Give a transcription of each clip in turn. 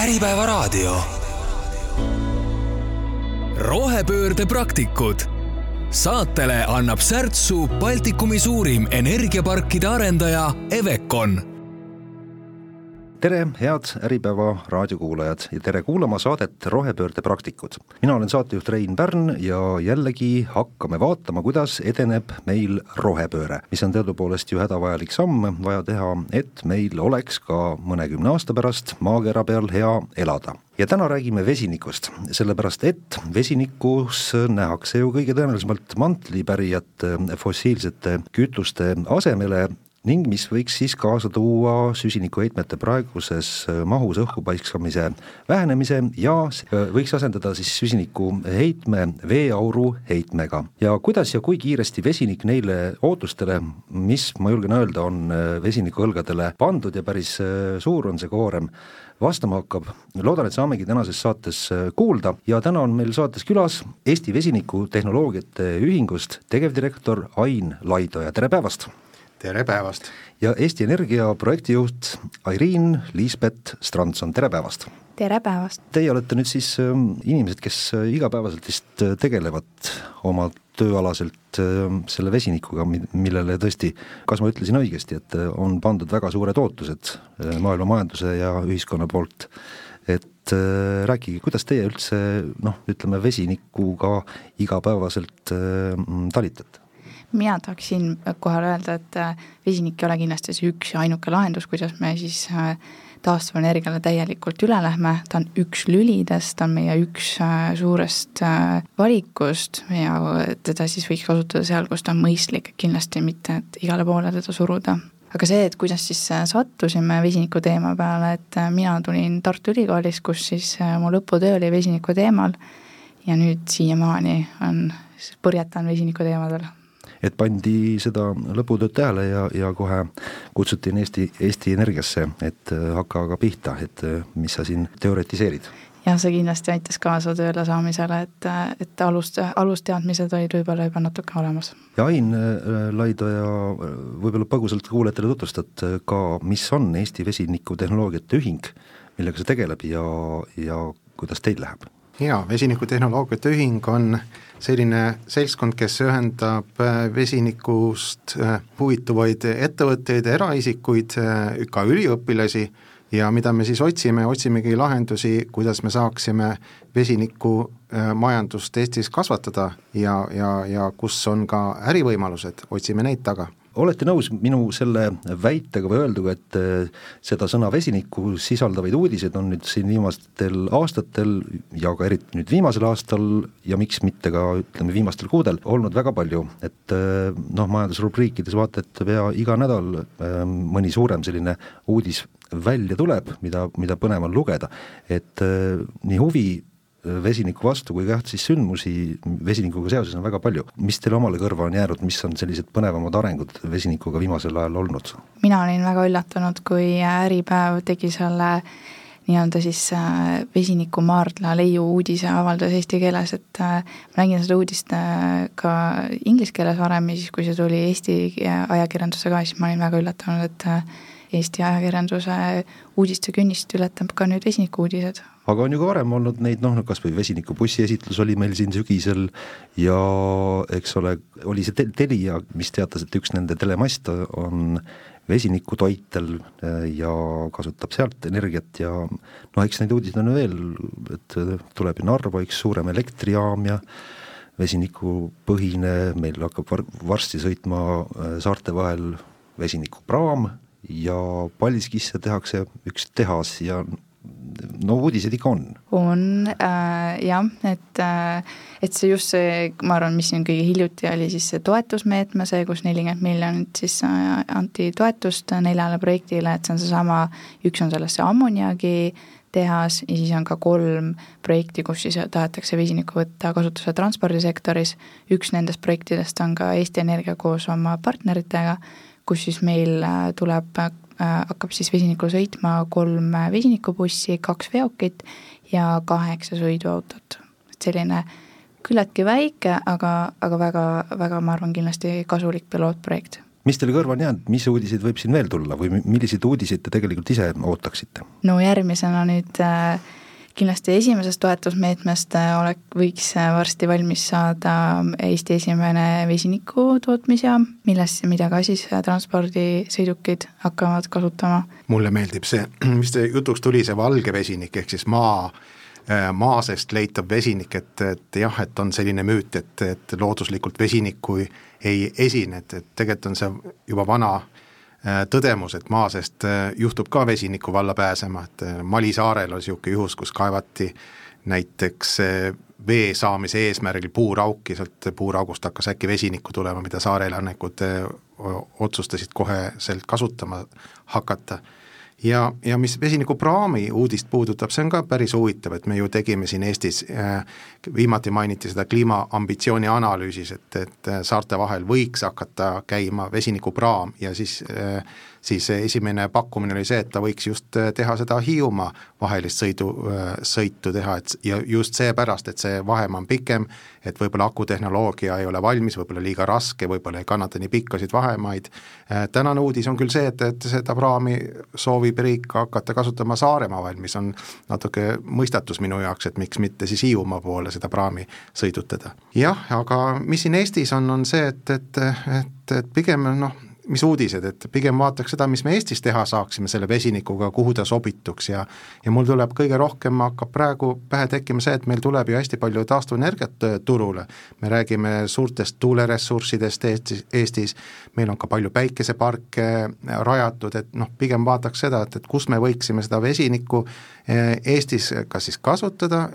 Äripäevaraadio. rohepöörde praktikud. saatele annab särtsu Baltikumi suurim energiaparkide arendaja Evecon tere, head Äripäeva raadiokuulajad ja tere kuulama saadet Rohepöörde praktikud. mina olen saatejuht Rein Pärn ja jällegi hakkame vaatama, kuidas edeneb meil rohepööre, mis on teadupoolest ju hädavajalik samm vaja teha, et meil oleks ka mõnekümne aasta pärast maakera peal hea elada ja täna räägime vesinikust, sellepärast et vesinikus nähakse ju kõige tõenäolisemalt mantlipärijat fossiilsete kütuste asemele ning mis võiks siis kaasa tuua süsinikuheitmete praeguses äh, mahus õhku paiskamise vähenemise ja äh, võiks asendada siis süsinikuheitme veeauru heitmega. ja kuidas ja kui kiiresti vesinik neile ootustele, mis ma julgen öelda, on äh, vesiniku õlgadele pandud ja päris suur on see koorem, vastama hakkab, loodan, et saamegi tänases saates kuulda ja täna on meil saates külas Eesti Vesinikutehnoloogiate Ühingust tegevdirektor Ain Laidoja, tere päevast! Tere päevast! ja Eesti Energia projektijuht Airiin Liisbet Strandson, tere päevast! tere päevast! Teie olete nüüd siis ähm, inimesed, kes äh, igapäevaselt vist äh, tegelevad oma tööalaselt ähm, selle vesinikuga, millele tõesti, kas ma ütlesin õigesti, et äh, on pandud väga suured ootused maailma majanduse ja ühiskonna poolt, et rääkige, kuidas teie üldse noh, ütleme vesinikuga igapäevaselt talitate? Mina tahaksin kohe öelda, et äh, vesinik ei ole kindlasti see üks ja ainuke lahendus, kuidas me siis äh, taastuvenergiale täielikult üle lähme, ta on üks lülidest, ta on meie üks äh, suurest valikust ja teda siis võiks kasutada seal, kus ta on mõistlik, kindlasti mitte, et igale poole teda suruda. aga see, et kuidas siis sattusime vesiniku teema peale, et mina tulin Tartu Ülikoolis, kus siis mu lõputöö oli vesiniku teemal ja nüüd siiamaani on, põrjetan vesiniku teemadel et pandi seda lõputööd tähele ja, ja kohe kutsuti Eesti, Eesti Energiasse, et äh, hakka aga pihta, et äh, mis sa siin teoretiseerid jah, see kindlasti aitas kaasa tööle saamisele, et, et alust, alusteadmised olid võib-olla juba natuke olemas. ja Ain äh, Laidoja, võib-olla põgusalt kuulajatele tutvustad ka, mis on Eesti Vesinikutehnoloogiate Ühing, millega see tegeleb ja, ja kuidas teil läheb? Jaa, Vesinikutehnoloogiate Ühing on selline seltskond, kes ühendab äh, vesinikust äh, huvituvaid ettevõtteid, eraisikuid, äh, ka üliõpilasi. Ja mida me siis otsime, otsimegi lahendusi, kuidas me saaksime vesinikumajandust Eestis kasvatada ja, ja, ja kus on ka ärivõimalused, otsime neid taga olete nõus minu selle väitega või öelduga, et äh, seda sõna vesinikku sisaldavaid uudiseid on nüüd siin viimastel aastatel ja ka eriti nüüd viimasel aastal ja miks mitte ka ütleme, viimastel kuudel olnud väga palju, et äh, noh, majandusrubriikides vaata, et pea iga nädal äh, mõni suurem selline uudis välja tuleb, mida, mida põnev on lugeda, et nii huvi vesiniku vastu kui ka siis sündmusi vesinikuga seoses on väga palju. mis teile omale kõrva on jäänud, mis on sellised põnevamad arengud vesinikuga viimasel ajal olnud? mina olin väga üllatunud, kui Äripäev tegi selle nii-öelda siis äh, vesinikumaardla leiu uudise avaldas eesti keeles, et äh, ma nägin seda uudist äh, ka inglise keeles varem ja siis, kui see tuli Eesti ajakirjandusse ka, siis ma olin väga üllatunud, et Eesti ajakirjanduse uudistekünnist ületab ka nüüd vesiniku uudised aga on ju ka varem olnud neid noh, kas või vesinikubussi esitlus oli meil siin sügisel ja eks ole, oli see Telia, mis teatas, et üks nende telemast on vesinikutoitel äh, ja kasutab sealt energiat ja noh, eks neid uudiseid on veel, et tuleb ju Narva üks suurem elektrijaam ja vesinikupõhine, meil hakkab var-, varsti sõitma äh, saarte vahel vesinikupraam ja Paldiskisse tehakse üks tehas ja no uudised ikka on. on äh, jah, et äh,, et see just see, ma arvan, mis siin kõige hiljuti oli siis see toetusmeetme, see, kus nelikümmend miljonit siis äh, anti toetust neljale projektile, et see on seesama, üks on sellest see ammoniaagi tehas ja siis on ka kolm projekti, kus siis tahetakse vesinikku võtta kasutusele transpordisektoris, üks nendest projektidest on ka Eesti Energia koos oma partneritega, kus siis meil äh, tuleb hakkab siis vesinikul sõitma kolm vesinikubussi, kaks veokit ja kaheksa sõiduautot. selline küllaltki väike, aga, aga väga, väga, ma arvan, kindlasti kasulik pilootprojekt mis teile kõrva on jäänud, mis uudiseid võib siin veel tulla või milliseid uudiseid te tegelikult ise ootaksite? no järgmisena nüüd äh, kindlasti esimesest toetusmeetmest äh, olek-, võiks äh, varsti valmis saada Eesti esimene vesiniku tootmisjaam, milles, mida ka siis äh, transpordisõidukid hakkavad kasutama. mulle meeldib see, mis jutuks tuli, see valge vesinik, ehk siis maa maa seest leitav vesinik, et, et jah, et on selline müüt, et, et looduslikult vesinikku ei esine, et, et tegelikult on see juba vana Äh, tõdemus, et maa seest äh, juhtub ka vesiniku valla pääsema, et äh, Mali saarel oli niisugune juhus, kus kaevati näiteks vee saamise eesmärgil puurauki, sealt puuraugust hakkas äkki vesinikku tulema, mida saare elanikud otsustasid kohe sealt kasutama hakata ja, ja mis vesinikupraami uudist puudutab, see on ka päris huvitav, et me ju tegime siin Eestis äh,, viimati mainiti seda kliimaambitsiooni analüüsis, et, et saarte vahel võiks hakata käima vesinikupraam ja siis äh, siis esimene pakkumine oli see, et ta võiks just äh, teha seda Hiiumaa vahelist sõidu, äh, sõitu teha, et ja just seepärast, et see vahemaa on pikem, et võib-olla akutehnoloogia ei ole valmis, võib-olla liiga raske, võib-olla ei kannata nii pikkasid vahemaid. Äh, tänane uudis on küll see, et, et seda praami soovib riik hakata kasutama Saaremaa vahel, mis on natuke mõistatus minu jaoks, et miks mitte siis Hiiumaa poole seda praami sõidutada. jah, aga mis siin Eestis on, on see, et, et, et, et pigem noh, mis uudised, et pigem vaataks seda, mis me Eestis teha saaksime selle vesinikuga, kuhu ta sobituks ja ja mul tuleb kõige rohkem, hakkab praegu pähe tekkima see, et meil tuleb ju hästi palju taastuvenergiat äh, turule. me räägime suurtest tuuleressurssidest Eestis, Eestis, meil on ka palju päikeseparke äh, rajatud, et noh, pigem vaataks seda, et, et kus me võiksime seda vesinikku Eestis kas siis kasutada,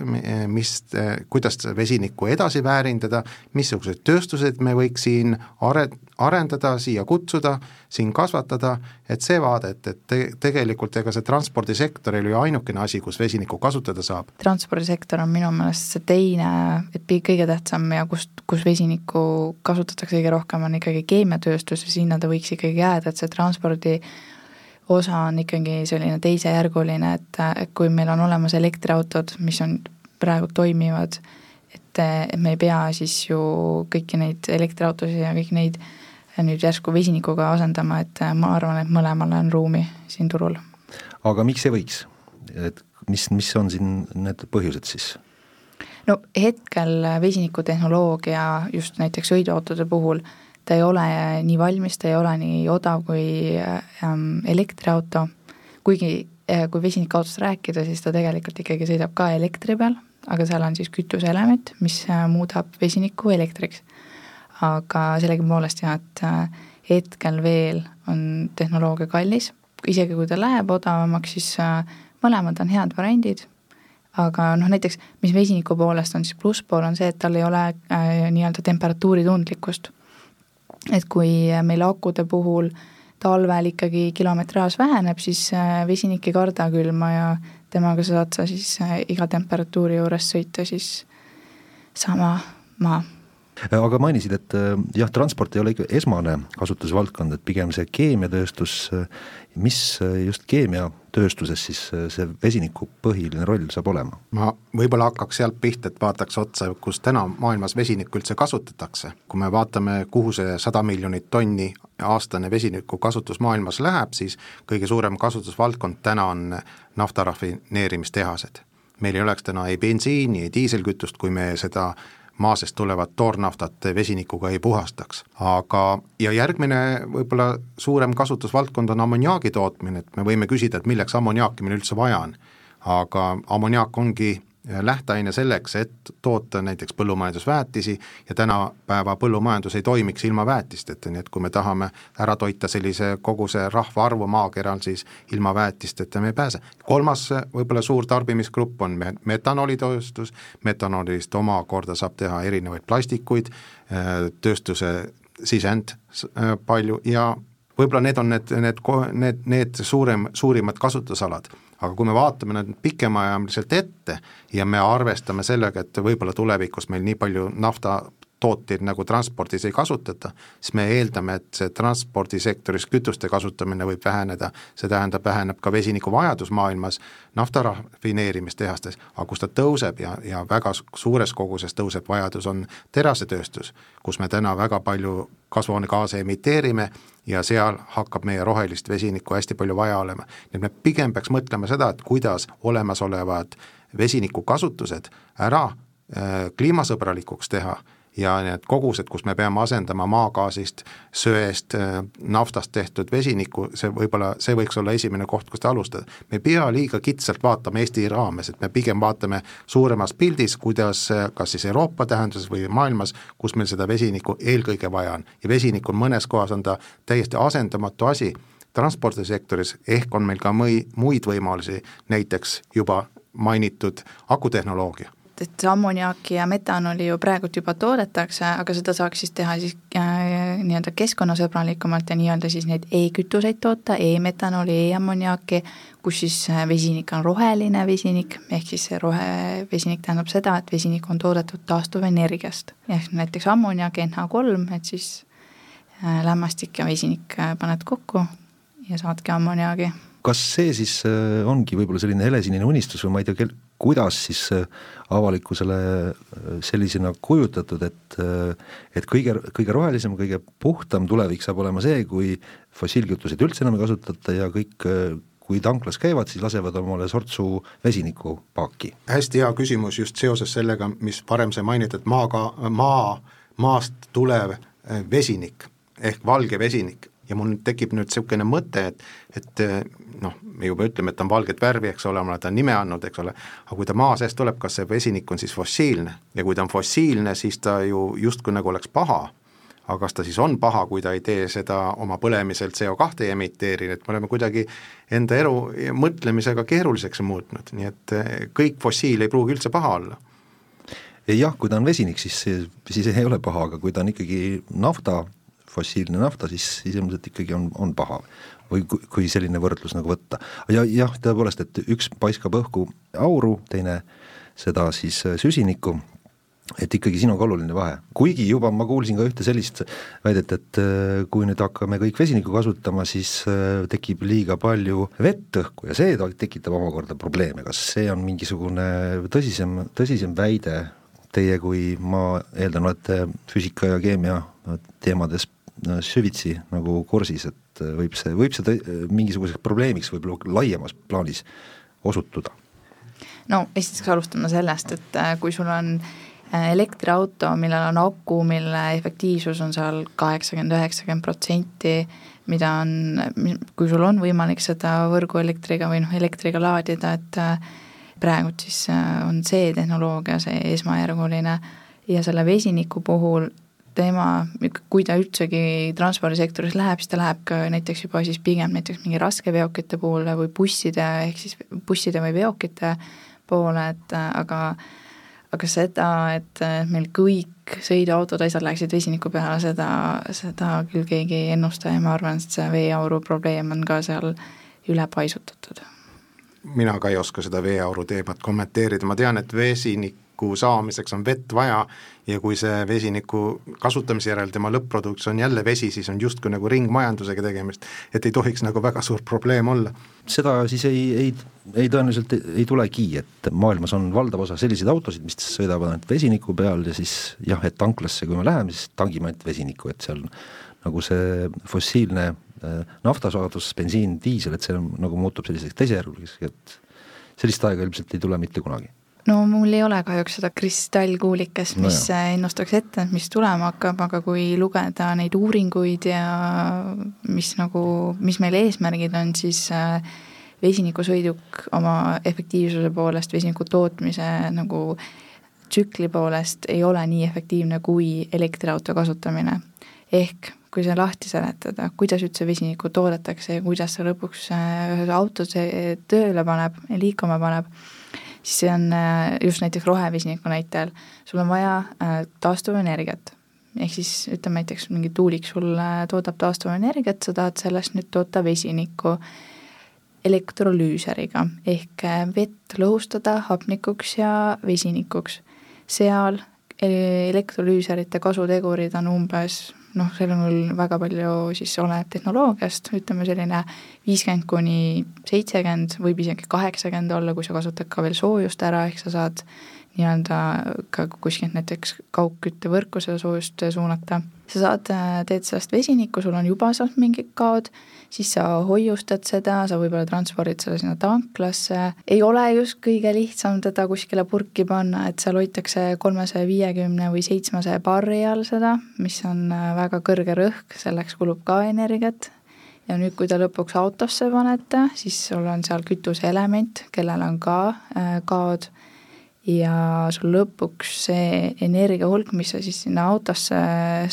mis, kuidas vesinikku edasi väärindada, missugused tööstused me võiks siin are-, arendada, siia kutsuda, siin kasvatada, et see vaade, et, et te, tegelikult ega see transpordisektor ei ole ju ainukene asi, kus vesinikku kasutada saab. transpordisektor on minu meelest see teine, et kõige tähtsam ja kust, kus vesinikku kasutatakse kõige rohkem, on ikkagi keemiatööstus ja sinna ta võiks ikkagi jääda, et see transpordi osa on ikkagi selline teisejärguline, et, et kui meil on olemas elektriautod, mis on praegu toimivad, et, et me ei pea siis ju kõiki neid elektriautosid ja kõiki neid äh, nüüd järsku vesinikuga asendama, et äh, ma arvan, et mõlemale on ruumi siin turul. aga miks ei võiks? et mis, mis on siin need põhjused siis? no hetkel vesinikutehnoloogia just näiteks sõiduautode puhul, ta ei ole nii valmis, ta ei ole nii odav kui ähm, elektriauto, kuigi äh, kui vesinikuautost rääkida, siis ta tegelikult ikkagi sõidab ka elektri peal, aga seal on siis kütuseelement, mis äh, muudab vesiniku elektriks. Aga sellegipoolest jah, et äh, hetkel veel on tehnoloogia kallis, isegi kui ta läheb odavamaks, siis mõlemad on head variandid, aga noh, näiteks mis vesiniku poolest on siis plusspool, on see, et tal ei ole äh, nii-öelda temperatuuritundlikkust. Et kui meil akude puhul talvel ikkagi kilometraaž väheneb, siis äh, vesinik ei karda külma ja temaga saad sa siis äh, iga temperatuuri juures sõita siis sama maa aga mainisid, et äh, jah, transport ei ole ikka esmane kasutusvaldkond, et pigem see keemiatööstus, äh, mis just keemiatööstuses siis see vesiniku põhiline roll saab olema? ma võib-olla hakkaks sealt pihta, et vaataks otsa, kus täna maailmas vesinikku üldse kasutatakse. kui me vaatame, kuhu see sada miljonit tonni aastane vesiniku kasutus maailmas läheb, siis kõige suurem kasutusvaldkond täna on nafta rafineerimistehased. meil ei oleks täna ei bensiini, ei diiselkütust, kui me seda maa seest tulevat toornaftat vesinikuga ei puhastaks. aga, ja järgmine võib-olla suurem kasutusvaldkond on ammoniaagi tootmine, et me võime küsida, et milleks ammoniaaki meil üldse vaja on. aga ammoniaak ongi lähteaine selleks, et toota näiteks põllumajandusväetisi ja tänapäeva põllumajandus ei toimiks ilma väetisteta, nii et kui me tahame ära toita sellise koguse rahvaarvu maakeral, siis ilma väetisteta me ei pääse. kolmas võib-olla suur tarbimisgrupp on metanoolitööstus, metanoolist omakorda saab teha erinevaid plastikuid, tööstuse sisend äh, palju ja võib-olla need on need, need, need, need suurem, suurimad kasutusalad aga kui me vaatame nüüd pikemaajaliselt ette ja me arvestame sellega, et võib-olla tulevikus meil nii palju nafta tooteid nagu transpordis ei kasutata, siis me eeldame, et see transpordisektoris kütuste kasutamine võib väheneda, see tähendab, väheneb ka vesiniku vajadus maailmas nafta rafineerimistehastes, aga kus ta tõuseb ja, ja väga suures koguses tõuseb vajadus, on terasetööstus, kus me täna väga palju kasvuhoonegaase emiteerime ja seal hakkab meie rohelist vesinikku hästi palju vaja olema. nii et me pigem peaks mõtlema seda, et kuidas olemasolevad vesinikukasutused ära äh, kliimasõbralikuks teha ja need kogused, kus me peame asendama maagaasist, söest, äh, naftast tehtud vesinikku, see võib-olla, see võiks olla esimene koht, kust alustada. me ei pea liiga kitsalt vaatama Eesti raames, et me pigem vaatame suuremas pildis, kuidas äh, kas siis Euroopa tähenduses või maailmas, kus meil seda vesinikku eelkõige vaja on. ja vesinik on mõnes kohas, on ta täiesti asendamatu asi, transpordisektoris ehk on meil ka mõi-, muid võimalusi, näiteks juba mainitud akutehnoloogia et ammoniaaki ja metanooli ju praegult juba toodetakse, aga seda saaks siis teha siis äh, nii-öelda keskkonnasõbralikumalt ja nii-öelda siis neid e-kütuseid toota e, e-metanooli e, e-ammoniaaki, kus siis äh, vesinik on roheline vesinik, ehk siis see rohevesinik tähendab seda, et vesinik on toodetud taastuvenergiast. ehk näiteks ammoniaak NH3, et siis äh, lämmastik ja vesinik äh, paned kokku ja saadki ammoniaagi kas see siis äh, ongi võib-olla selline helesinine unistus või ma ei tea, kel-, kuidas siis äh, avalikkusele äh, sellisena kujutatud, et et kõige, kõige rohelisem, kõige puhtam tulevik saab olema see, kui fossiilkütuseid üldse enam ei kasutata ja kõik kui tanklas käivad, siis lasevad omale sortsu vesinikku paaki. hästi hea küsimus just seoses sellega, mis varem sai mainitud, maaga, maa, maast tulev vesinik ehk valge vesinik ja mul tekib nüüd niisugune mõte, et, et noh, me juba ütleme, et ta on valget värvi, eks ole, ma olen ta nime andnud, eks ole, aga kui ta maa seest tuleb, kas see vesinik on siis fossiilne? Ja kui ta on fossiilne, siis ta ju justkui nagu oleks paha, aga kas ta siis on paha, kui ta ei tee seda oma põlemiselt CO2 ei emiteeri, et me oleme kuidagi enda elu mõtlemisega keeruliseks muutnud, nii et eh, kõik fossiil ei pruugi üldse paha olla. Jah, kui ta on vesinik, siis, siis ei ole paha, aga kui ta on ikkagi nafta, fossiilne nafta, siis, siis ilmselt ikkagi on, on paha või kui selline võrdlus nagu võtta. ja jah, tõepoolest, et üks paiskab õhku auru, teine seda siis äh, süsinikku, et ikkagi siin on ka oluline vahe, kuigi juba ma kuulsin ka ühte sellist väidet, et äh, kui nüüd hakkame kõik vesinikku kasutama, siis äh, tekib liiga palju vett õhku ja see tekitab omakorda probleeme, kas see on mingisugune tõsisem, tõsisem väide, teie kui ma eeldan, olete füüsika ja keemia teemades süvitsi nagu kursis, et et äh, võib see, võib see mingisuguseks probleemiks võib-olla laiemas plaanis osutuda? no esiteks alustame sellest, et äh, kui sul on äh, elektriauto, millel on aku, mille efektiivsus on seal kaheksakümmend, üheksakümmend protsenti, mida on, kui sul on võimalik seda võrguelektriga või noh, elektriga laadida, et praegult siis on see tehnoloogia see esmajärguline ja selle vesiniku puhul tema, kui ta üldsegi transpordisektoris läheb, siis ta läheb ka näiteks juba siis pigem näiteks mingi raskeveokite poole või busside, ehk siis busside või veokite poole, et aga aga seda, et meil kõik sõiduautod, asjad läheksid vesiniku peale, seda, seda küll keegi ei ennusta ja ma arvan, et see veeauru probleem on ka seal üle paisutatud. mina ka ei oska seda veeauru teemat kommenteerida, ma tean, et vesiniku saamiseks on vett vaja ja kui see vesiniku kasutamise järel tema lõpp-produkts on jälle vesi, siis on justkui nagu ringmajandusega tegemist, et ei tohiks nagu väga suur probleem olla. seda siis ei, ei, ei tõenäoliselt ei, ei tulegi, et maailmas on valdav osa selliseid autosid, mis sõidavad ainult vesiniku peal ja siis jah, et tanklasse, kui me läheme, siis tangime ainult vesinikku, et seal nagu see fossiilne äh, naftasaadus, bensiin, diisel, et see nagu muutub selliseks teisejärguliseks, et sellist aega ilmselt ei tule mitte kunagi no mul ei ole kahjuks seda kristallkuulikest, mis no ennustaks ette, mis tulema hakkab, aga kui lugeda neid uuringuid ja mis nagu, mis meil eesmärgid on, siis äh, vesinikusõiduk oma efektiivsuse poolest, vesiniku tootmise nagu tsükli poolest ei ole nii efektiivne kui elektriauto kasutamine. ehk kui see lahti seletada, kuidas üldse vesinikku toodetakse ja kuidas see lõpuks äh, ühe auto tööle paneb, liikuma paneb siis see on äh, just näiteks rohevesiniku näitel, sul on vaja äh, taastuvenergiat. ehk siis ütleme näiteks mingi tuulik sul toodab taastuvenergiat, sa tahad sellest nüüd toota vesinikku elektrolüüseriga ehk äh, vett lõhustada hapnikuks ja vesinikuks. seal elektrolüüserite kasutegurid on umbes noh, seal on küll väga palju siis oleneb tehnoloogiast, ütleme selline viiskümmend kuni seitsekümmend, võib isegi kaheksakümmend olla, kui sa kasutad ka veel soojust ära, ehk sa saad nii-öelda ka kuskilt näiteks kaugküttevõrku seda soojust suunata. sa saad, teed sellest vesinikku, sul on juba sealt mingid kaod, siis sa hoiustad seda, sa võib-olla transpordid seda sinna tanklasse, ei ole just kõige lihtsam teda kuskile purki panna, et seal hoitakse kolmesaja viiekümne või seitsmesaja barri all seda, mis on äh, väga kõrge rõhk, selleks kulub ka energiat, ja nüüd, kui te lõpuks autosse panete, siis sul on seal kütuseelement, kellel on ka äh, kaod ja sul lõpuks see energia hulk, mis sa siis sinna autosse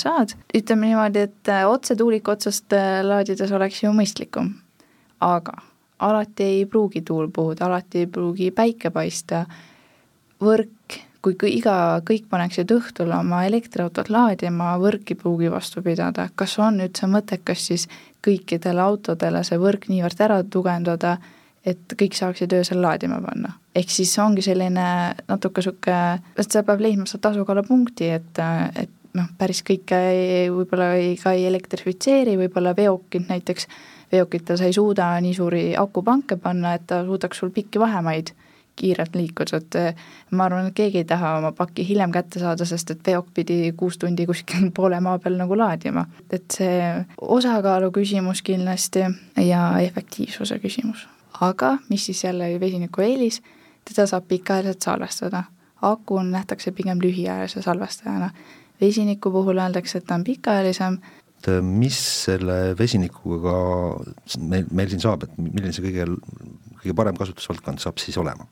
saad, ütleme niimoodi, et äh, otse tuuliku otsast äh, laadides oleks ju mõistlikum. aga alati ei pruugi tuul puhuda, alati ei pruugi päike paista, võrk, kui iga, kõik paneksid õhtul oma elektriautot laadima, võrk ei pruugi vastu pidada, kas on üldse mõttekas siis kõikidele autodele see võrk niivõrd ära tugevdada, et kõik saaksid öösel laadima panna. ehk siis ongi selline natuke niisugune, et sa pead leidma seda tasakaalupunkti, et, et noh, päris kõike võib-olla ei, ka ei elektrifitseeri, võib-olla veokid näiteks, veokitel sa ei suuda nii suuri akupanke panna, et ta suudaks sul pikki vahemaid kiirelt liikuda, et ma arvan, et keegi ei taha oma pakki hiljem kätte saada, sest et veok pidi kuus tundi kuskil poole maa peal nagu laadima. et see osakaalu küsimus kindlasti ja efektiivsuse küsimus aga mis siis jälle vesiniku eelis, teda saab pikaajaliselt salvestada. aku nähtakse pigem lühiajalise salvestajana. vesiniku puhul öeldakse, et ta on pikaajalisem. mis selle vesinikuga meil, meil siin saab, et milline see kõige, kõige parem kasutusvaldkond saab siis olema?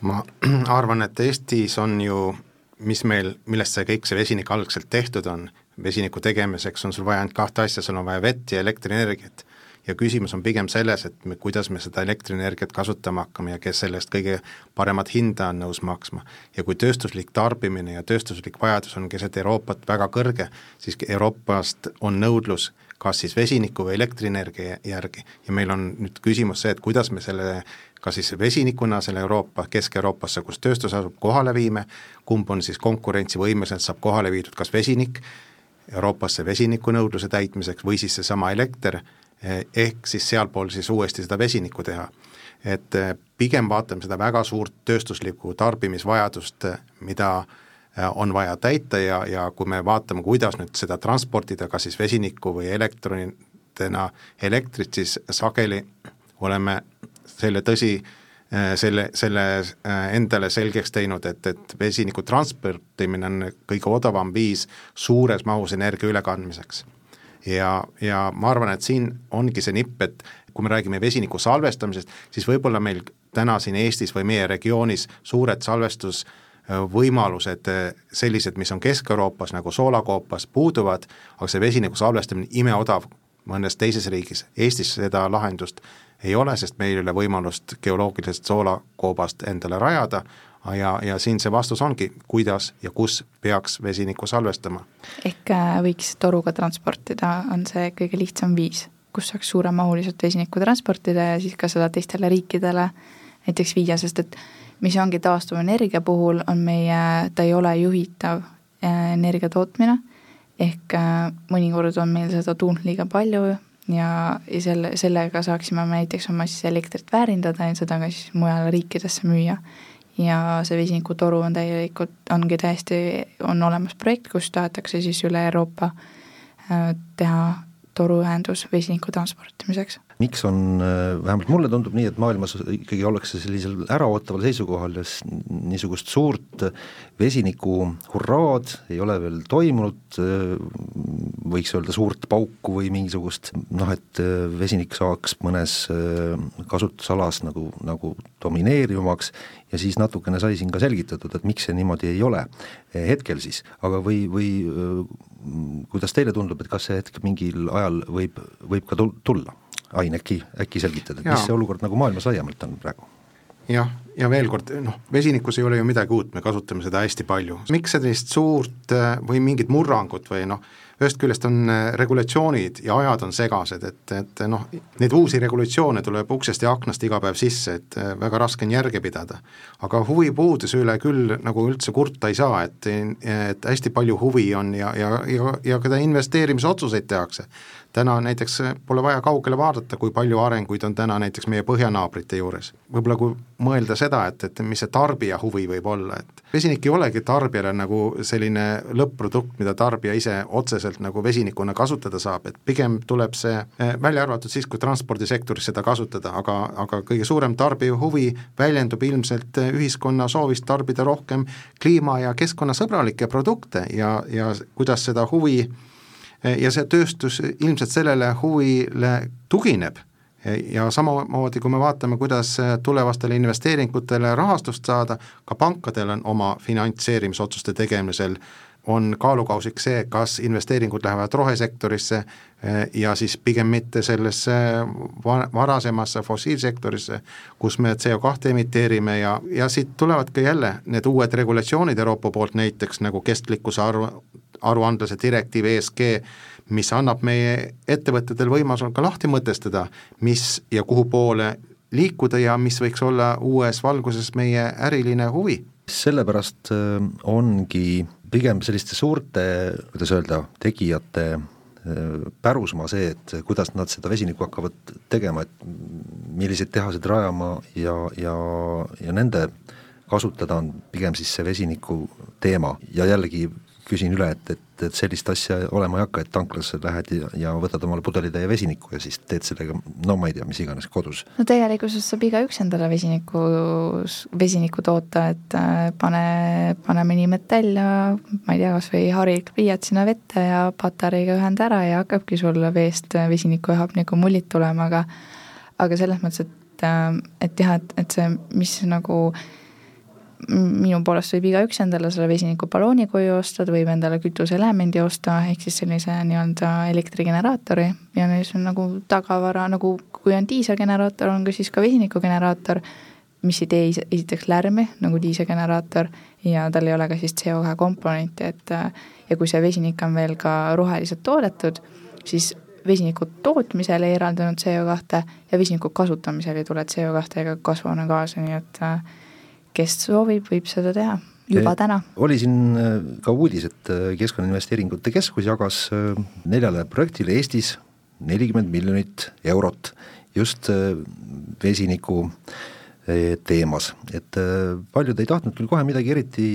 ma arvan, et Eestis on ju, mis meil, millest see kõik see vesinik algselt tehtud on, vesiniku tegemiseks on sul vaja ainult kahte asja, sul on vaja vett ja elektrienergiat ja küsimus on pigem selles, et me, kuidas me seda elektrienergiat kasutama hakkame ja kes selle eest kõige paremat hinda on nõus maksma. ja kui tööstuslik tarbimine ja tööstuslik vajadus on keset Euroopat väga kõrge, siis Euroopast on nõudlus kas siis vesiniku või elektrienergia järgi ja meil on nüüd küsimus see, et kuidas me selle kas siis vesinikuna selle Euroopa, Kesk-Euroopasse, kus tööstus asub, kohale viime, kumb on siis konkurentsivõimeliselt, saab kohale viidud kas vesinik, Euroopasse vesinikunõudluse täitmiseks või siis seesama elekter ehk siis sealpool siis uuesti seda vesinikku teha. et eh, pigem vaatame seda väga suurt tööstuslikku tarbimisvajadust, eh, mida on vaja täita ja, ja kui me vaatame, kuidas nüüd seda transportida, kas siis vesinikku või elektronitena elektrit, siis sageli oleme selle tõsi, selle, selle endale selgeks teinud, et, et vesiniku transportimine on kõige odavam viis suures mahus energia ülekandmiseks ja, ja ma arvan, et siin ongi see nipp, et kui me räägime vesiniku salvestamisest, siis võib-olla meil täna siin Eestis või meie regioonis suured salvestusvõimalused, sellised, mis on Kesk-Euroopas nagu soolakoopas, puuduvad, aga see vesiniku salvestamine imeodav mõnes teises riigis, Eestis seda lahendust ei ole, sest meil ei ole võimalust geoloogilisest soolakoobast endale rajada, ja, ja siin see vastus ongi, kuidas ja kus peaks vesinikku salvestama. ehk äh, võiks toruga transportida, on see kõige lihtsam viis, kus saaks suuremahuliselt vesinikku transportida ja siis ka seda teistele riikidele näiteks viia, sest et mis ongi taastuvenergia puhul, on meie, ta ei ole juhitav äh, energia tootmine, ehk äh, mõnikord on meil seda tuult liiga palju ja, ja selle, sellega saaksime me näiteks oma siis elektrit väärindada ja seda ka siis mujale riikidesse müüa ja see vesinikutoru on täielikult, ongi täiesti, on olemas projekt, kus tahetakse siis üle Euroopa äh, teha toruühendus vesiniku transportimiseks miks on, äh, vähemalt mulle tundub nii, et maailmas ikkagi ollakse sellisel äraootaval seisukohal ja niisugust suurt vesiniku hurraad ei ole veel toimunud, äh, võiks öelda suurt pauku või mingisugust noh, et äh, vesinik saaks mõnes kasutusalas nagu, nagu domineerivamaks ja siis natukene sai siin ka selgitatud, et miks see niimoodi ei ole hetkel siis, aga või, või kuidas teile tundub, et kas see hetk mingil ajal võib, võib ka tulla? Ain, äkki, äkki selgitad, et Jaa. mis see olukord nagu maailmas laiemalt on praegu? jah, ja veel kord, noh, vesinikus ei ole ju midagi uut, me kasutame seda hästi palju. miks sellist suurt äh, või mingit murrangut või noh, ühest küljest on äh, regulatsioonid ja ajad on segased, et, et noh, neid uusi regulatsioone tuleb uksest ja aknast iga päev sisse, et äh, väga raske on järge pidada. aga huvipuuduse üle küll nagu üldse kurta ei saa, et, et hästi palju huvi on ja, ja, ja, ja ka investeerimisotsuseid tehakse täna näiteks pole vaja kaugele vaadata, kui palju arenguid on täna näiteks meie põhjanaabrite juures. võib-olla kui mõelda seda, et, et mis see tarbija huvi võib olla, et vesinik ei olegi tarbijale nagu selline lõpp-produkt, mida tarbija ise otseselt nagu vesinikuna kasutada saab, et pigem tuleb see, eh, välja arvatud siis, kui transpordisektoris seda kasutada, aga, aga kõige suurem tarbija huvi väljendub ilmselt ühiskonna soovist tarbida rohkem kliima- ja keskkonnasõbralikke produkte ja, ja kuidas seda huvi ja see tööstus ilmselt sellele huvile tugineb. Ja samamoodi, kui me vaatame, kuidas tulevastele investeeringutele rahastust saada, ka pankadel on oma finantseerimisotsuste tegemisel on kaalukausiks see, kas investeeringud lähevad rohesektorisse ja siis pigem mitte sellesse varasemasse fossiilsektorisse, kus me CO2 emiteerime ja, ja siit tulevad ka jälle need uued regulatsioonid Euroopa poolt, näiteks nagu kestlikkuse aru, aruandluse direktiiv ESG, mis annab meie ettevõtetel võimaluse ka lahti mõtestada, mis ja kuhu poole liikuda ja mis võiks olla uues valguses meie äriline huvi. sellepärast äh, ongi pigem selliste suurte, kuidas öelda, tegijate äh, pärusmaa see, et kuidas nad seda vesinikku hakkavad tegema, et milliseid tehaseid rajama ja, ja, ja nende kasutada on pigem siis see vesiniku teema ja jällegi küsin üle, et, et, et sellist asja olema ei hakka, et tanklasse lähed ja, ja võtad omale pudelitäie vesinikku ja siis teed sellega no ma ei tea, mis iganes kodus. no tegelikkuses saab igaüks endale vesiniku, vesinikku toota, et äh, pane, pane mõni metall ja ma ei tea, kas või harilik pliiats sinna vette ja patareiga ühenda ära ja hakkabki sul veest vesinikuühapniku mullid tulema, aga aga selles mõttes, et, äh, et jah, et, et see, mis nagu äh, minu poolest võib igaüks endale selle vesinikuballooni koju osta, ta võib endale kütuseelemendi osta, ehk siis sellise nii-öelda elektrigeneraatori. Ja siis on nagu tagavara, nagu kui on diiselgeneraator, on ka siis ka vesinikugeneraator, mis ei tee esiteks lärmi nagu diiselgeneraator ja tal ei ole ka siis CO2 komponenti, et ja kui see vesinik on veel ka roheliselt toodetud, siis vesiniku tootmisel ei eraldanud CO2 ja vesiniku kasutamisel ei tule CO2 ega kasvuhoonegaase, nii et äh, kes soovib, võib seda teha juba täna. oli siin äh, ka uudis, et äh, Keskkonnainvesteeringute Keskus jagas äh, neljale projektile Eestis nelikümmend miljonit eurot just vesiniku äh, teemas, et äh, paljud ei tahtnud küll kohe midagi eriti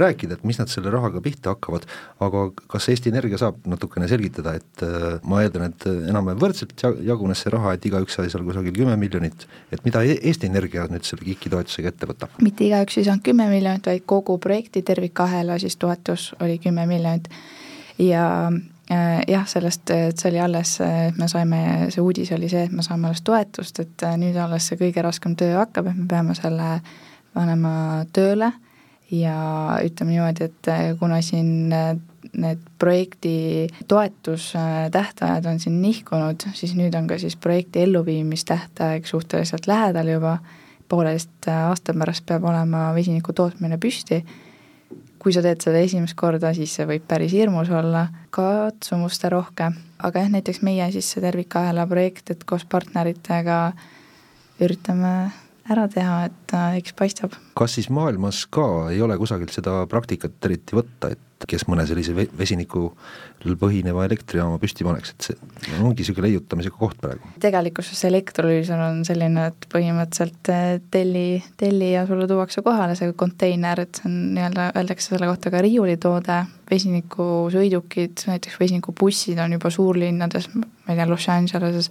rääkida, et mis nad selle rahaga pihta hakkavad, aga kas Eesti Energia saab natukene selgitada, et äh, ma eeldan, et enam-vähem võrdselt jagunes see raha, et igaüks sai seal kusagil kümme miljonit, et mida e-, Eesti Energia nüüd selle KIK-i toetusega ette võtab? mitte igaüks ei saanud kümme miljonit, vaid kogu projekti tervikahela siis toetus oli kümme miljonit ja jah, sellest, et see oli alles, et me saime, see uudis oli see, et me saame alles toetust, et äh, nüüd alles see kõige raskem töö hakkab, et me peame selle panema tööle. Ja ütleme niimoodi, et äh, kuna siin need projekti toetustähtajad on siin nihkunud, siis nüüd on ka siis projekti elluviimistähtaeg suhteliselt lähedal juba, pooleteist aasta pärast peab olema vesiniku tootmine püsti kui sa teed seda esimest korda, siis see võib päris hirmus olla, katsumuste rohke, aga jah, näiteks meie siis see tervikahela projekt, et koos partneritega üritame ära teha, et äh, eks paistab. kas siis maailmas ka ei ole kusagilt seda praktikat eriti võtta, et kes mõne sellise vesinikul põhineva elektrijaama püsti paneks, et see ongi niisugune leiutamisega koht praegu. tegelikkuses see elektrolüüs on selline, et põhimõtteliselt äh, telli, telli ja sulle tuuakse kohale see konteiner, et see on nii-öelda, öeldakse selle kohta ka riiulitoode, vesinikusõidukid, näiteks vesinikubussid on juba suurlinnades, ma ei tea, Los Angeleses,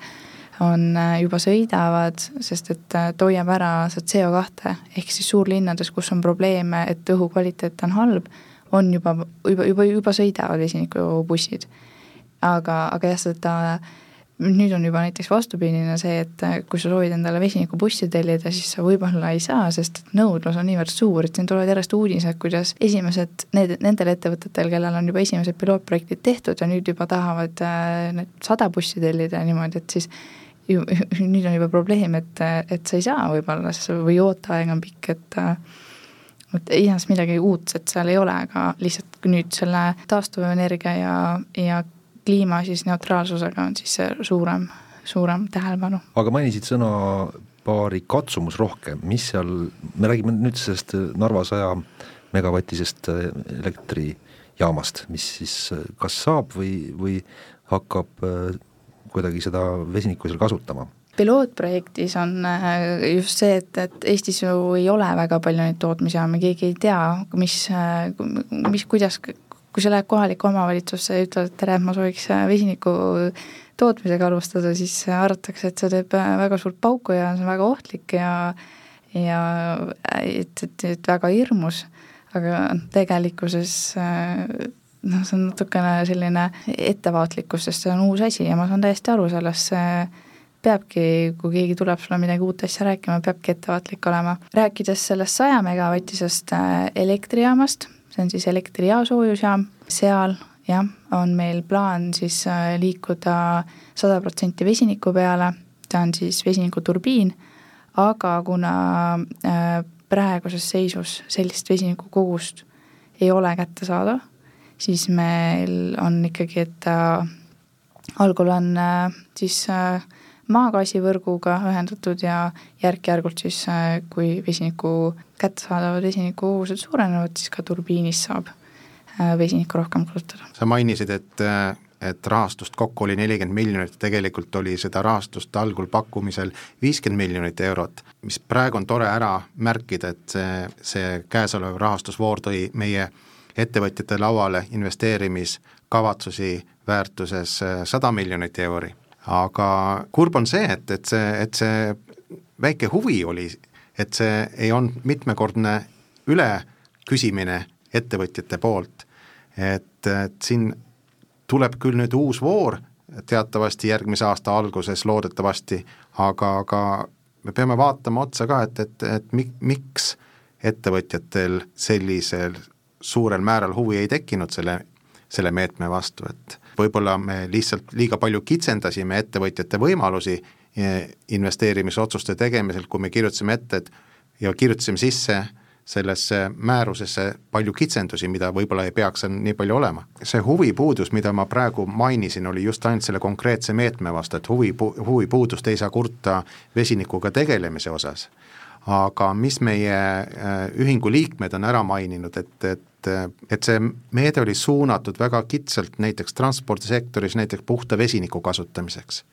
on äh, juba sõidavad, sest et äh, ta hoiab ära seda CO2, ehk siis suurlinnades, kus on probleeme, et õhu kvaliteet on halb, on juba, juba, juba, juba sõidavad vesinikubussid. aga, aga jah, seda nüüd on juba näiteks vastupidine see, et äh, kui sa soovid endale vesinikubussi tellida, siis sa võib-olla ei saa, sest et nõudlus on niivõrd suur, et siin tulevad järjest uudised, kuidas esimesed, need, nendel ettevõtetel, kellel on juba esimesed pilootprojektid tehtud ja nüüd juba tahavad need sada bussi tellida niimoodi, et siis ju, nüüd on juba probleem, et, et sa ei saa võib-olla või ooteaeg on pikk, et et iseenesest midagi uudset seal ei ole, aga lihtsalt nüüd selle taastuvenergia ja, ja kliima siis neutraalsusega on siis see suurem, suurem tähelepanu. aga mainisid sõna paari katsumus rohkem, mis seal, me räägime nüüd sellest Narva saja megavatisest elektrijaamast, mis siis kas saab või, või hakkab kuidagi seda vesinikku seal kasutama? pilootprojektis on äh, just see, et, et Eestis ju ei ole väga palju neid tootmisjaamu, keegi ei tea, mis, äh, mis, kuidas, kui sa lähed kohalikku omavalitsusse ja ütled, et tere, ma sooviks äh, vesiniku tootmisega alustada, siis arvatakse, et see teeb väga suurt pauku ja see on väga ohtlik ja ja et, et, et väga hirmus, aga tegelikkuses noh, see on natukene selline ettevaatlikkus, sest see on uus asi ja ma saan täiesti aru sellest, see peabki, kui keegi tuleb sulle midagi uut asja rääkima, peabki ettevaatlik olema. rääkides sellest saja megavatisest äh, elektrijaamast, see on siis elektri- ja soojusjaam, seal jah, on meil plaan siis äh, liikuda sada protsenti vesiniku peale, see on siis vesinikuturbiin, aga kuna äh, praeguses seisus sellist vesinikukogust ei ole kättesaadav, siis meil on ikkagi, et äh, algul on äh, siis äh, maagaasivõrguga ühendatud ja järk-järgult siis, kui vesiniku, kättesaadavad vesinikukogused suurenevad, siis ka turbiinis saab vesinikku rohkem kasutada. sa mainisid, et et rahastust kokku oli nelikümmend miljonit, tegelikult oli seda rahastust algul pakkumisel viiskümmend miljonit eurot, mis praegu on tore ära märkida, et see, see käesolev rahastusvoor tõi meie ettevõtjate lauale investeerimiskavatsusi väärtuses äh, sada miljonit euri. aga kurb on see, et, et see, et see väike huvi oli, et see ei olnud mitmekordne üleküsimine ettevõtjate poolt, et, et siin tuleb küll nüüd uus voor, teatavasti järgmise aasta alguses loodetavasti, aga, aga me peame vaatama otsa ka, et, et, et mi-, miks ettevõtjatel sellisel suurel määral huvi ei tekkinud selle, selle meetme vastu, et võib-olla me lihtsalt liiga palju kitsendasime ettevõtjate võimalusi eh, investeerimisotsuste tegemisel, kui me kirjutasime ette, et ja kirjutasime sisse sellesse määrusesse palju kitsendusi, mida võib-olla ei peaks nii palju olema. see huvipuudus, mida ma praegu mainisin, oli just ainult selle konkreetse meetme vastu, et huvi, huvipuudust ei saa kurta vesinikuga tegelemise osas. Aga mis meie eh, ühingu liikmed on ära maininud, et, et et, see meede oli suunatud väga kitsalt näiteks transpordisektoris näiteks puhta vesiniku kasutamiseks.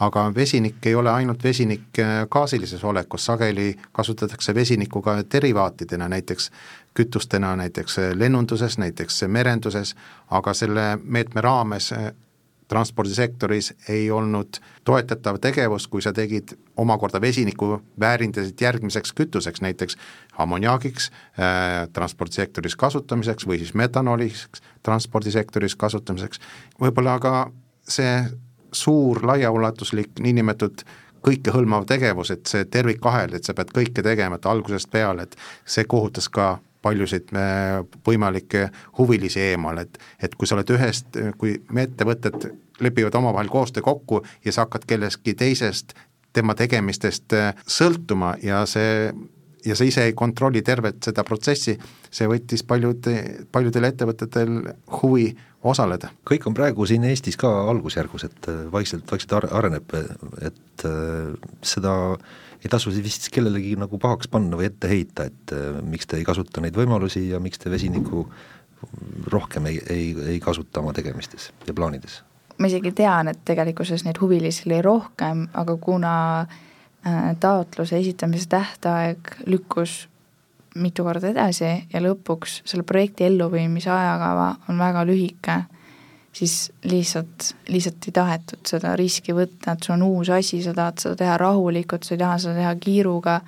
aga vesinik ei ole ainult vesinik äh, gaasilises olekus, sageli kasutatakse vesinikku ka derivaatidena, näiteks kütustena näiteks lennunduses, näiteks merenduses, aga selle meetme raames äh, transpordisektoris ei olnud toetatav tegevus, kui sa tegid omakorda vesinikku, väärindasid järgmiseks kütuseks, näiteks ammoniaagiks äh, transpordisektoris kasutamiseks või siis metanooliks transpordisektoris kasutamiseks, võib-olla ka see suur laiaulatuslik niinimetatud kõikehõlmav tegevus, et see tervikahel, et sa pead kõike tegema, et algusest peale, et see kohutas ka paljusid äh, võimalikke huvilisi eemal, et et kui sa oled ühest, kui ettevõtted lepivad omavahel koostöö kokku ja sa hakkad kellestki teisest tema tegemistest äh, sõltuma ja see ja sa ise ei kontrolli tervet seda protsessi, see võttis paljude, paljudel ettevõtetel huvi osaleda. kõik on praegu siin Eestis ka algusjärgus, et äh, vaikselt, vaikselt areneb, et seda ei tasu vist kellelegi nagu pahaks panna või ette heita, et äh, miks te ei kasuta neid võimalusi ja miks te vesinikku rohkem ei, ei, ei kasuta oma tegemistes ja plaanides? ma isegi tean, et tegelikkuses neid huvilisi oli rohkem, aga kuna äh, taotluse esitamise tähtaeg lükkus mitu korda edasi ja lõpuks selle projekti elluviimise ajakava on väga lühike siis lihtsalt, lihtsalt ei tahetud seda riski võtta, et sul on uus asi, sa tahad seda teha rahulikult, sa ei taha seda teha kiiruga,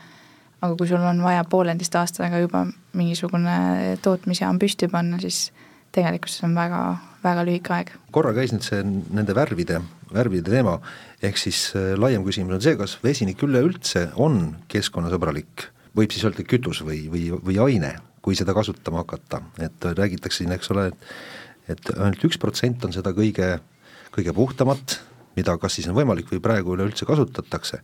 aga kui sul on vaja pooleteist aastaga juba mingisugune tootmisjaam püsti panna, siis tegelikult see on väga, väga lühike aeg. korra käis nüüd see nende värvide, värvide teema, ehk siis äh, laiem küsimus on see, kas vesinik üleüldse on keskkonnasõbralik, võib siis öelda kütus või, või, või aine, kui seda kasutama hakata, et räägitakse siin, eks ole, et et ainult üks protsent on seda kõige, kõige puhtamat mida kas siis on võimalik või praegu üleüldse kasutatakse,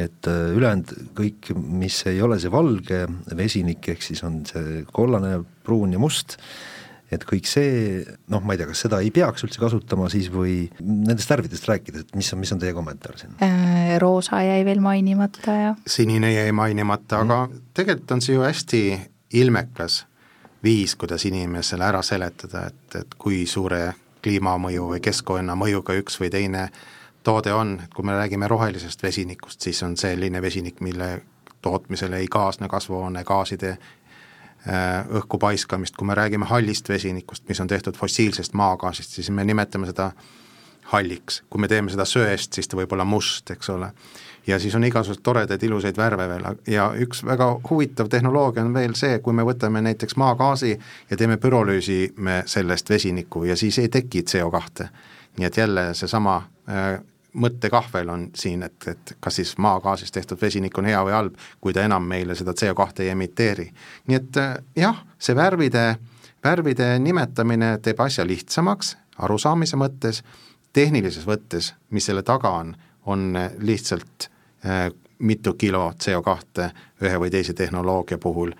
et äh, ülejäänud kõik, mis ei ole see valge vesinik, ehk siis on see kollane, pruun ja must, et kõik see, noh, ma ei tea, kas seda ei peaks üldse kasutama siis või nendest värvidest rääkides, et mis on, mis on teie kommentaar siin äh,? Roosa jäi veel mainimata ja sinine jäi mainimata mm., aga tegelikult on see ju hästi ilmekas viis, kuidas inimesele ära seletada, et, et kui suure kliimamõju või keskkonnamõjuga üks või teine toode on, et kui me räägime rohelisest vesinikust, siis on selline vesinik, mille tootmisele ei kaasne kasvuhoonegaaside äh, õhku paiskamist, kui me räägime hallist vesinikust, mis on tehtud fossiilsest maagaasist, siis me nimetame seda halliks, kui me teeme seda söest, siis ta võib olla must, eks ole. ja siis on igasuguseid toredaid ilusaid värve veel ja üks väga huvitav tehnoloogia on veel see, kui me võtame näiteks maagaasi ja teeme pürolüüsi me sellest vesiniku ja siis ei teki CO2. nii et jälle seesama äh, mõttekahvel on siin, et, et kas siis maagaasist tehtud vesinik on hea või halb, kui ta enam meile seda CO2 ei emiteeri. nii et äh, jah, see värvide, värvide nimetamine teeb asja lihtsamaks arusaamise mõttes tehnilises võttes, mis selle taga on, on lihtsalt äh, mitu kilo CO2 ühe või teise tehnoloogia puhul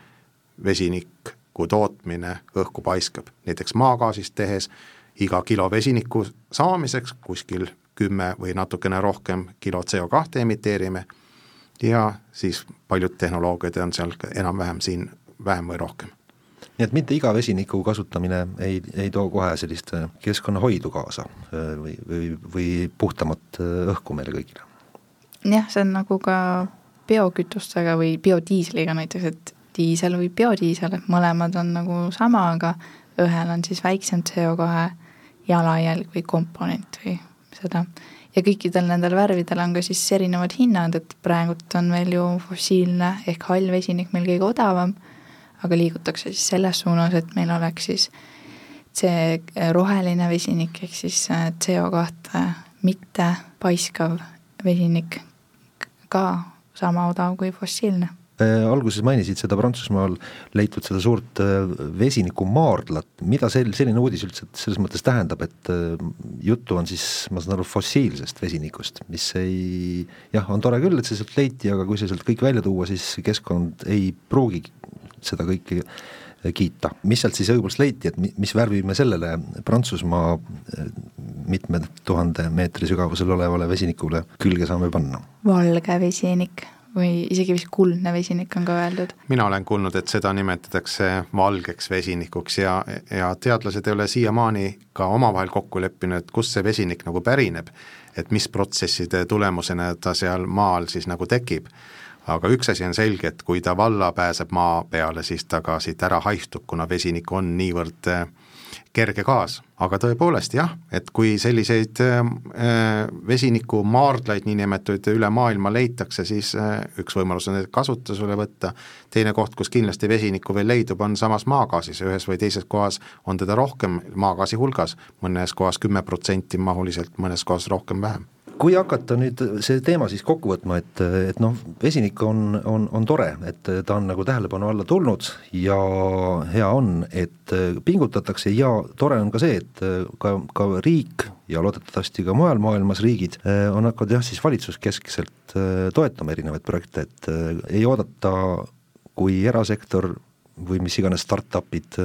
vesiniku tootmine õhku paiskab. näiteks maagaasist tehes iga kilo vesiniku saamiseks kuskil kümme või natukene rohkem kilo CO2 emiteerime ja siis paljud tehnoloogiad on seal enam-vähem siin vähem või rohkem nii et mitte iga vesiniku kasutamine ei, ei too kohe sellist äh, keskkonnahoidu kaasa äh, või, või, või puhtamat äh, õhku meile kõigile. jah, see on nagu ka biokütustega või biodiisliga näiteks, et diisel või biodiisel, et mõlemad on nagu sama, aga ühel on siis väiksem CO2 jalajälg või komponent või seda. ja kõikidel nendel värvidel on ka siis erinevad hinnad, et praegult on veel ju fossiilne ehk hall vesinik meil kõige odavam aga liigutakse siis selles suunas, et meil oleks siis see äh, roheline vesinik ehk siis äh, CO2 mitte paiskav vesinik ka sama odav kui fossiilne. Äh, alguses mainisid seda Prantsusmaal leitud seda suurt vesinikumaardlat, mida sel-, selline uudis üldse selles mõttes tähendab, et juttu on siis, ma saan aru, fossiilsest vesinikust, mis ei jah, on tore küll, et see sealt leiti, aga kui see sealt kõik välja tuua, siis keskkond ei pruugi seda kõike kiita. mis sealt siis õigupoolest leiti, et mis värvi me sellele Prantsusmaa eh, mitme tuhande meetri sügavusel olevale vesinikule külge saame panna? valge vesinik või isegi vist kuldne vesinik on ka öeldud. mina olen kuulnud, et seda nimetatakse valgeks vesinikuks ja, ja teadlased ei ole siiamaani ka omavahel kokku leppinud, et kust see vesinik nagu pärineb, et mis protsesside tulemusena ta seal maal siis nagu tekib aga üks asi on selge, et kui ta valla pääseb maa peale, siis ta ka siit ära haihtub, kuna vesinik on niivõrd äh, kerge gaas. aga tõepoolest jah, et kui selliseid äh, äh vesinikumaardlaid niinimetatud üle maailma leitakse, siis üks võimalus on need kasutusele võtta, teine koht, kus kindlasti vesinikku veel leidub, on samas maagaasis, ühes või teises kohas on teda rohkem maagaasi hulgas, mõnes kohas kümme protsenti mahuliselt, mõnes kohas rohkem-vähem kui hakata nüüd see teema siis kokku võtma, et, et noh, vesinik on, on, on tore, et ta on nagu tähelepanu alla tulnud ja hea on, et pingutatakse ja tore on ka see, et ka, ka riik ja loodetavasti ka mujal maailmas riigid on hakanud jah, siis valitsuskeskselt toetama erinevaid projekte, et ei oodata, kui erasektor või mis iganes startup'id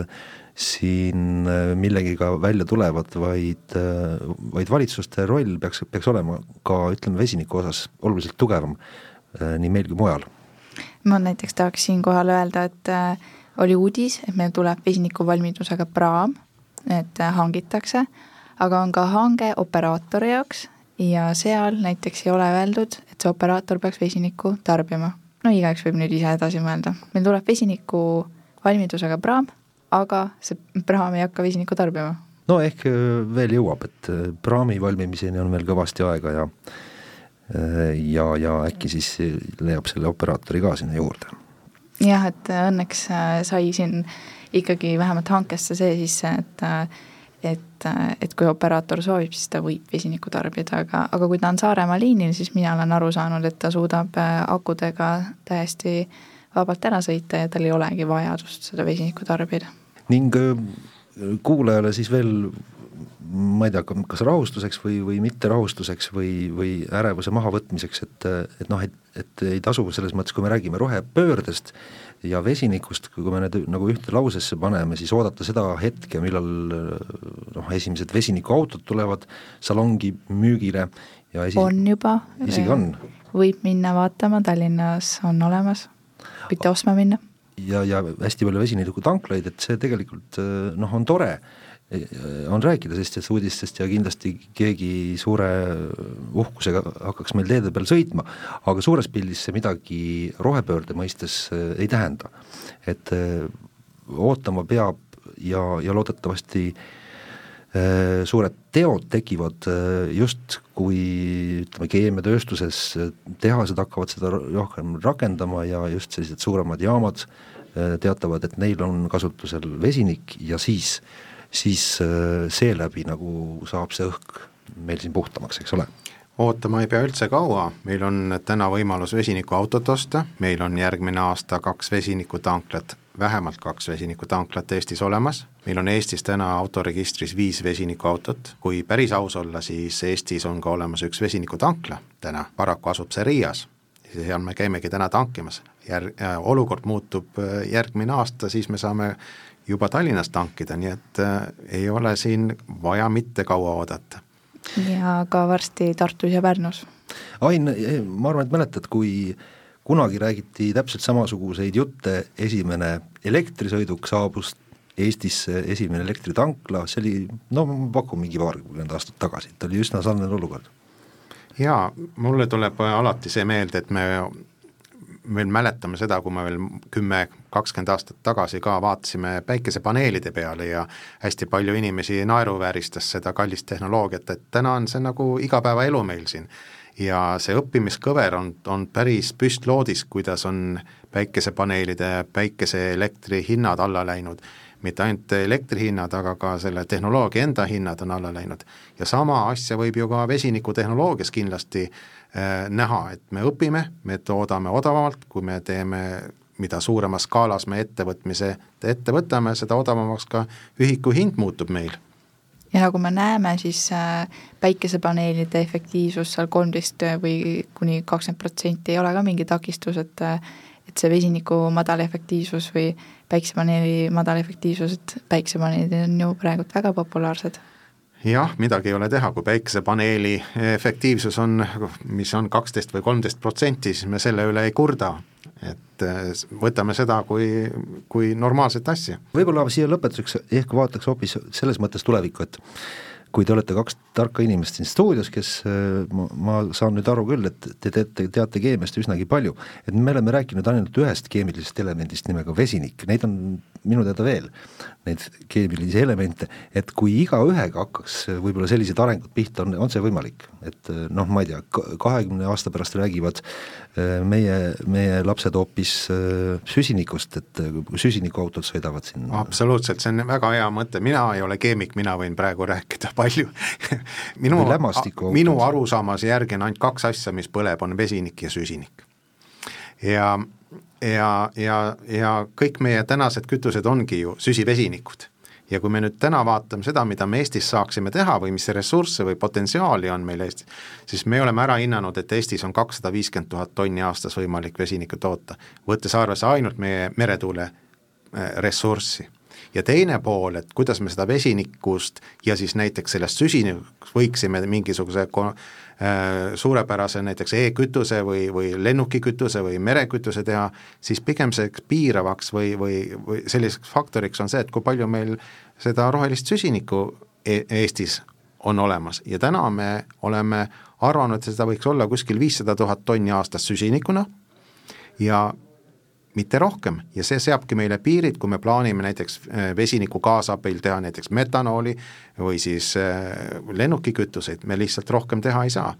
siin äh, millegiga välja tulevad, vaid, äh, vaid valitsuste roll peaks, peaks olema ka ütleme, vesiniku osas oluliselt tugevam äh, nii meil kui mujal. ma näiteks tahaks siinkohal öelda, et oli uudis, et meil tuleb vesinikuvalmidusega praam, et hangitakse, aga on ka hange operaatori jaoks ja seal näiteks ei ole öeldud, et see operaator peaks vesinikku tarbima. no igaüks võib nüüd ise edasi mõelda, meil tuleb vesiniku valmidusega praam aga see praam ei hakka vesinikku tarbima. no ehk äh, veel jõuab, et äh, praami valmimiseni on veel kõvasti aega ja äh, ja, ja äkki siis leiab selle operaatori ka sinna juurde. jah, et õnneks sai siin ikkagi vähemalt hankesse see sisse, et et, et kui operaator soovib, siis ta võib vesinikku tarbida, aga, aga kui ta on Saaremaa liinil, siis mina olen aru saanud, et ta suudab akudega täiesti vabalt ära sõita ja tal ei olegi vajadust seda vesinikku tarbida ning äh, kuulajale siis veel ma ei tea, kas rahustuseks või, või mitterahustuseks või, või ärevuse mahavõtmiseks, et, et noh, et, et ei tasu selles mõttes, kui me räägime rohepöördest ja vesinikust, kui me need nagu ühte lausesse paneme, siis oodata seda hetke, millal noh, esimesed vesinikuautod tulevad salongi müügile ja esi-. on juba. isegi on. võib minna vaatama, Tallinnas on olemas, võite ostma minna. Ja, ja hästi palju vesinikutanklaid, et see tegelikult noh, on tore on rääkida sellistest uudistest ja kindlasti keegi suure uhkusega hakkaks meil teede peal sõitma, aga suures pildis see midagi rohepöörde mõistes äh, ei tähenda. et ootama peab ja, ja loodetavasti äh, suured teod tekivad just, kui ütleme, keemiatööstuses tehased hakkavad seda rohkem rakendama ja just sellised suuremad jaamad teatavad, et neil on kasutusel vesinik ja siis äh, siis äh, seeläbi nagu saab see õhk meil siin puhtamaks, eks ole. Ootama ei pea üldse kaua, meil on täna võimalus vesinikuautot osta, meil on järgmine aasta kaks vesinikutanklat, vähemalt kaks vesinikutanklat Eestis olemas, meil on Eestis täna autoregistris viis vesinikuautot, kui päris aus olla, siis Eestis on ka olemas üks vesinikutankla täna, paraku asub see Riias, seal me käimegi täna tankimas, jär-, äh, olukord muutub äh, järgmine aasta, siis me saame juba Tallinnas tankida, nii et äh, ei ole siin vaja mitte kaua oodata. ja ka varsti Tartus ja Pärnus. Ain, ma arvan, et mäletad, kui kunagi räägiti täpselt samasuguseid jutte, esimene elektrisõiduk saabus Eestisse, esimene elektritankla, see oli no ma pakun mingi paarkümmend aastat tagasi, et oli üsna sarnane olukord. jaa, mulle tuleb alati see meelde, et me veel mäletame seda, kui me veel kümme, kakskümmend aastat tagasi ka vaatasime päikesepaneelide peale ja hästi palju inimesi naeruvääristas seda kallist tehnoloogiat, et täna on see nagu igapäevaelu meil siin. ja see õppimiskõver on, on päris püstloodis, kuidas on päikesepaneelide, päikeseelektri hinnad alla läinud mitte ainult elektrihinnad, aga ka selle tehnoloogia enda hinnad on alla läinud. ja sama asja võib ju ka vesinikutehnoloogias kindlasti Äh, näha, et me õpime, me toodame odavamalt, kui me teeme, mida suuremas skaalas me ettevõtmise ette võtame, seda odavamaks ka ühiku hind muutub meil ja nagu me näeme, siis äh, päikesepaneelide efektiivsus seal kolmteist või kuni kakskümmend protsenti ei ole ka mingi takistus, et äh, et see vesiniku madal efektiivsus või päiksepaneeli madal efektiivsus, et päiksepaneelid on ju praegult väga populaarsed jah, midagi ei ole teha, kui päikesepaneeli efektiivsus on, mis on kaksteist või kolmteist protsenti, siis me selle üle ei kurda. et eh, võtame seda kui, kui normaalset asja. võib-olla siia lõpetuseks ehk vaataks hoopis selles mõttes tulevikku, et kui te olete kaks tarka inimest siin stuudios, kes äh, ma, ma saan nüüd aru küll, et te teate, teate keemiast üsnagi palju, et me oleme rääkinud ainult ühest keemilisest elemendist nimega vesinik, neid on minu teada veel, neid keemilisi elemente, et kui igaühega hakkaks võib-olla sellised arengud pihta, on, on see võimalik? Et äh, noh, ma ei tea, kahekümne aasta pärast räägivad äh, meie, meie lapsed hoopis süsinikust, et süsinikuautod sõidavad siin. absoluutselt, see on väga hea mõte, mina ei ole keemik, mina võin praegu rääkida palju minu, minu arusaamise järgi on ainult kaks asja, mis põleb, on vesinik ja süsinik. ja, ja, ja, ja kõik meie tänased kütused ongi ju süsivesinikud ja kui me nüüd täna vaatame seda, mida me Eestis saaksime teha või mis ressursse või potentsiaali on meil Eestis, siis me oleme ära hinnanud, et Eestis on kakssada viiskümmend tuhat tonni aastas võimalik vesinikku toota, võttes arvesse ainult meie meretuule äh, ressurssi. Ja teine pool, et kuidas me seda vesinikust ja siis näiteks sellest süsinikust võiksime mingisuguse suurepärase näiteks e-kütuse või, või lennukikütuse või merekütuse teha, siis pigem see piiravaks või, või, või selliseks faktoriks on see, et kui palju meil seda rohelist süsinikku e Eestis on olemas. Ja täna me oleme arvanud, et seda võiks olla kuskil viissada tuhat tonni aastas süsinikuna. Ja mitte rohkem ja see seabki meile piirid, kui me plaanime näiteks äh, vesiniku kaasabil teha näiteks metanooli või siis äh, lennukikütuseid, me lihtsalt rohkem teha ei saa.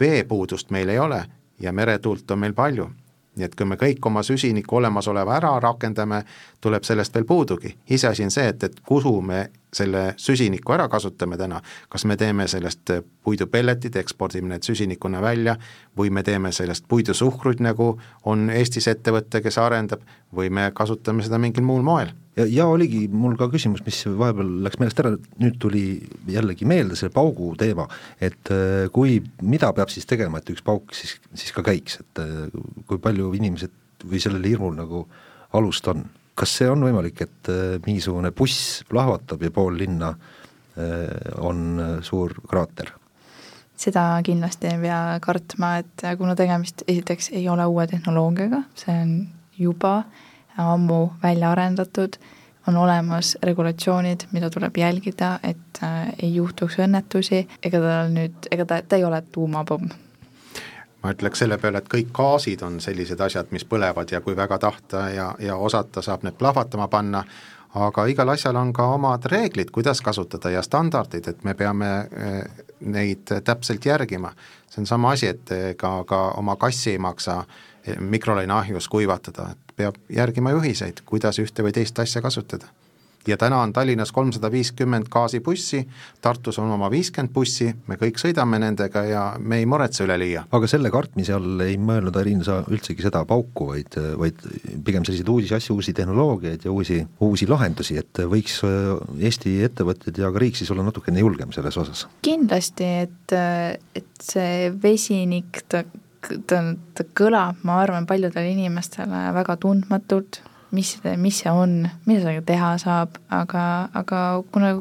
veepuudust meil ei ole ja meretuult on meil palju. nii et kui me kõik oma süsiniku olemasoleva ära rakendame, tuleb sellest veel puudugi. iseasi on see, et, et kuhu me selle süsiniku ära kasutame täna, kas me teeme sellest puidupelletid, ekspordime need süsinikuna välja või me teeme sellest puidusuhkrut, nagu on Eestis ettevõte, kes arendab, või me kasutame seda mingil muul moel? Ja, ja oligi mul ka küsimus, mis vahepeal läks meelest ära, nüüd tuli jällegi meelde see paugu teema, et äh, kui, mida peab siis tegema, et üks pauk siis, siis ka käiks, et äh, kui palju inimesed või sellel hirmul nagu alust on? Kas see on võimalik, et äh, mingisugune buss plahvatab ja pool linna on suur kraater? seda kindlasti ei pea kartma, et kuna tegemist esiteks ei ole uue tehnoloogiaga, see on juba ammu välja arendatud, on olemas regulatsioonid, mida tuleb jälgida, et äh, ei juhtuks õnnetusi, ega tal nüüd, ega ta, ta ei ole tuumapomm ma ütleks selle peale, et kõik gaasid on sellised asjad, mis põlevad ja kui väga tahta ja, ja osata, saab need plahvatama panna, aga igal asjal on ka omad reeglid, kuidas kasutada ja standardid, et me peame eh, neid täpselt järgima. see on sama asi, et ega ka oma kassi ei maksa eh, mikrolaineahjus kuivatada, et peab järgima juhiseid, kuidas ühte või teist asja kasutada ja täna on Tallinnas kolmsada viiskümmend gaasibussi, Tartus on oma viiskümmend bussi, me kõik sõidame nendega ja me ei muretse üleliia. aga selle kartmise all ei mõelnud, Arin, sa üldsegi seda pauku, vaid, vaid pigem selliseid uusi asju, uusi tehnoloogiaid ja uusi, uusi lahendusi, et võiks äh, Eesti ettevõtted ja ka riik siis olla natukene julgem selles osas? kindlasti, et, et see vesinik, ta ta, ta kõlab, ma arvan, paljudele inimestele väga tundmatult, mis, mis see on, mida sellega teha saab, aga, aga kuna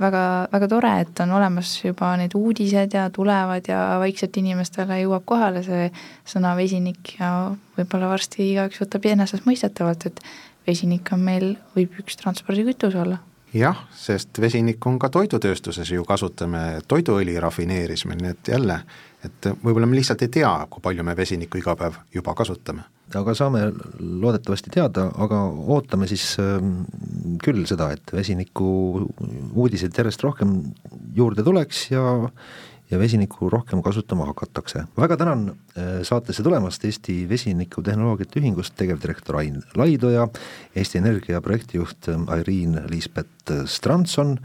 väga, väga tore, et on olemas juba need uudised ja tulevad ja vaikselt inimestele jõuab kohale see sõna vesinik ja võib-olla varsti igaüks võtab enesestmõistetavalt, et vesinik on meil, võib üks transpordikütus olla jah, sest vesinikku on ka toidutööstuses ju kasutame, toiduõli rafineerisime, nii et jälle, et võib-olla me lihtsalt ei tea, kui palju me vesinikku iga päev juba kasutame. Aga saame loodetavasti teada, aga ootame siis ähm, küll seda, et vesiniku uudiseid järjest rohkem juurde tuleks ja ja vesinikku rohkem kasutama hakatakse. väga tänan äh, saatesse tulemast Eesti Vesinikutehnoloogiate Ühingust tegevdirektor Ain Laidoja, Eesti Energia projektijuht Airiin Liisbet Strandson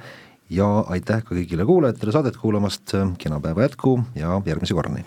ja aitäh ka kõigile kuulajatele saadet kuulamast, kena päeva jätku ja järgmise korrani!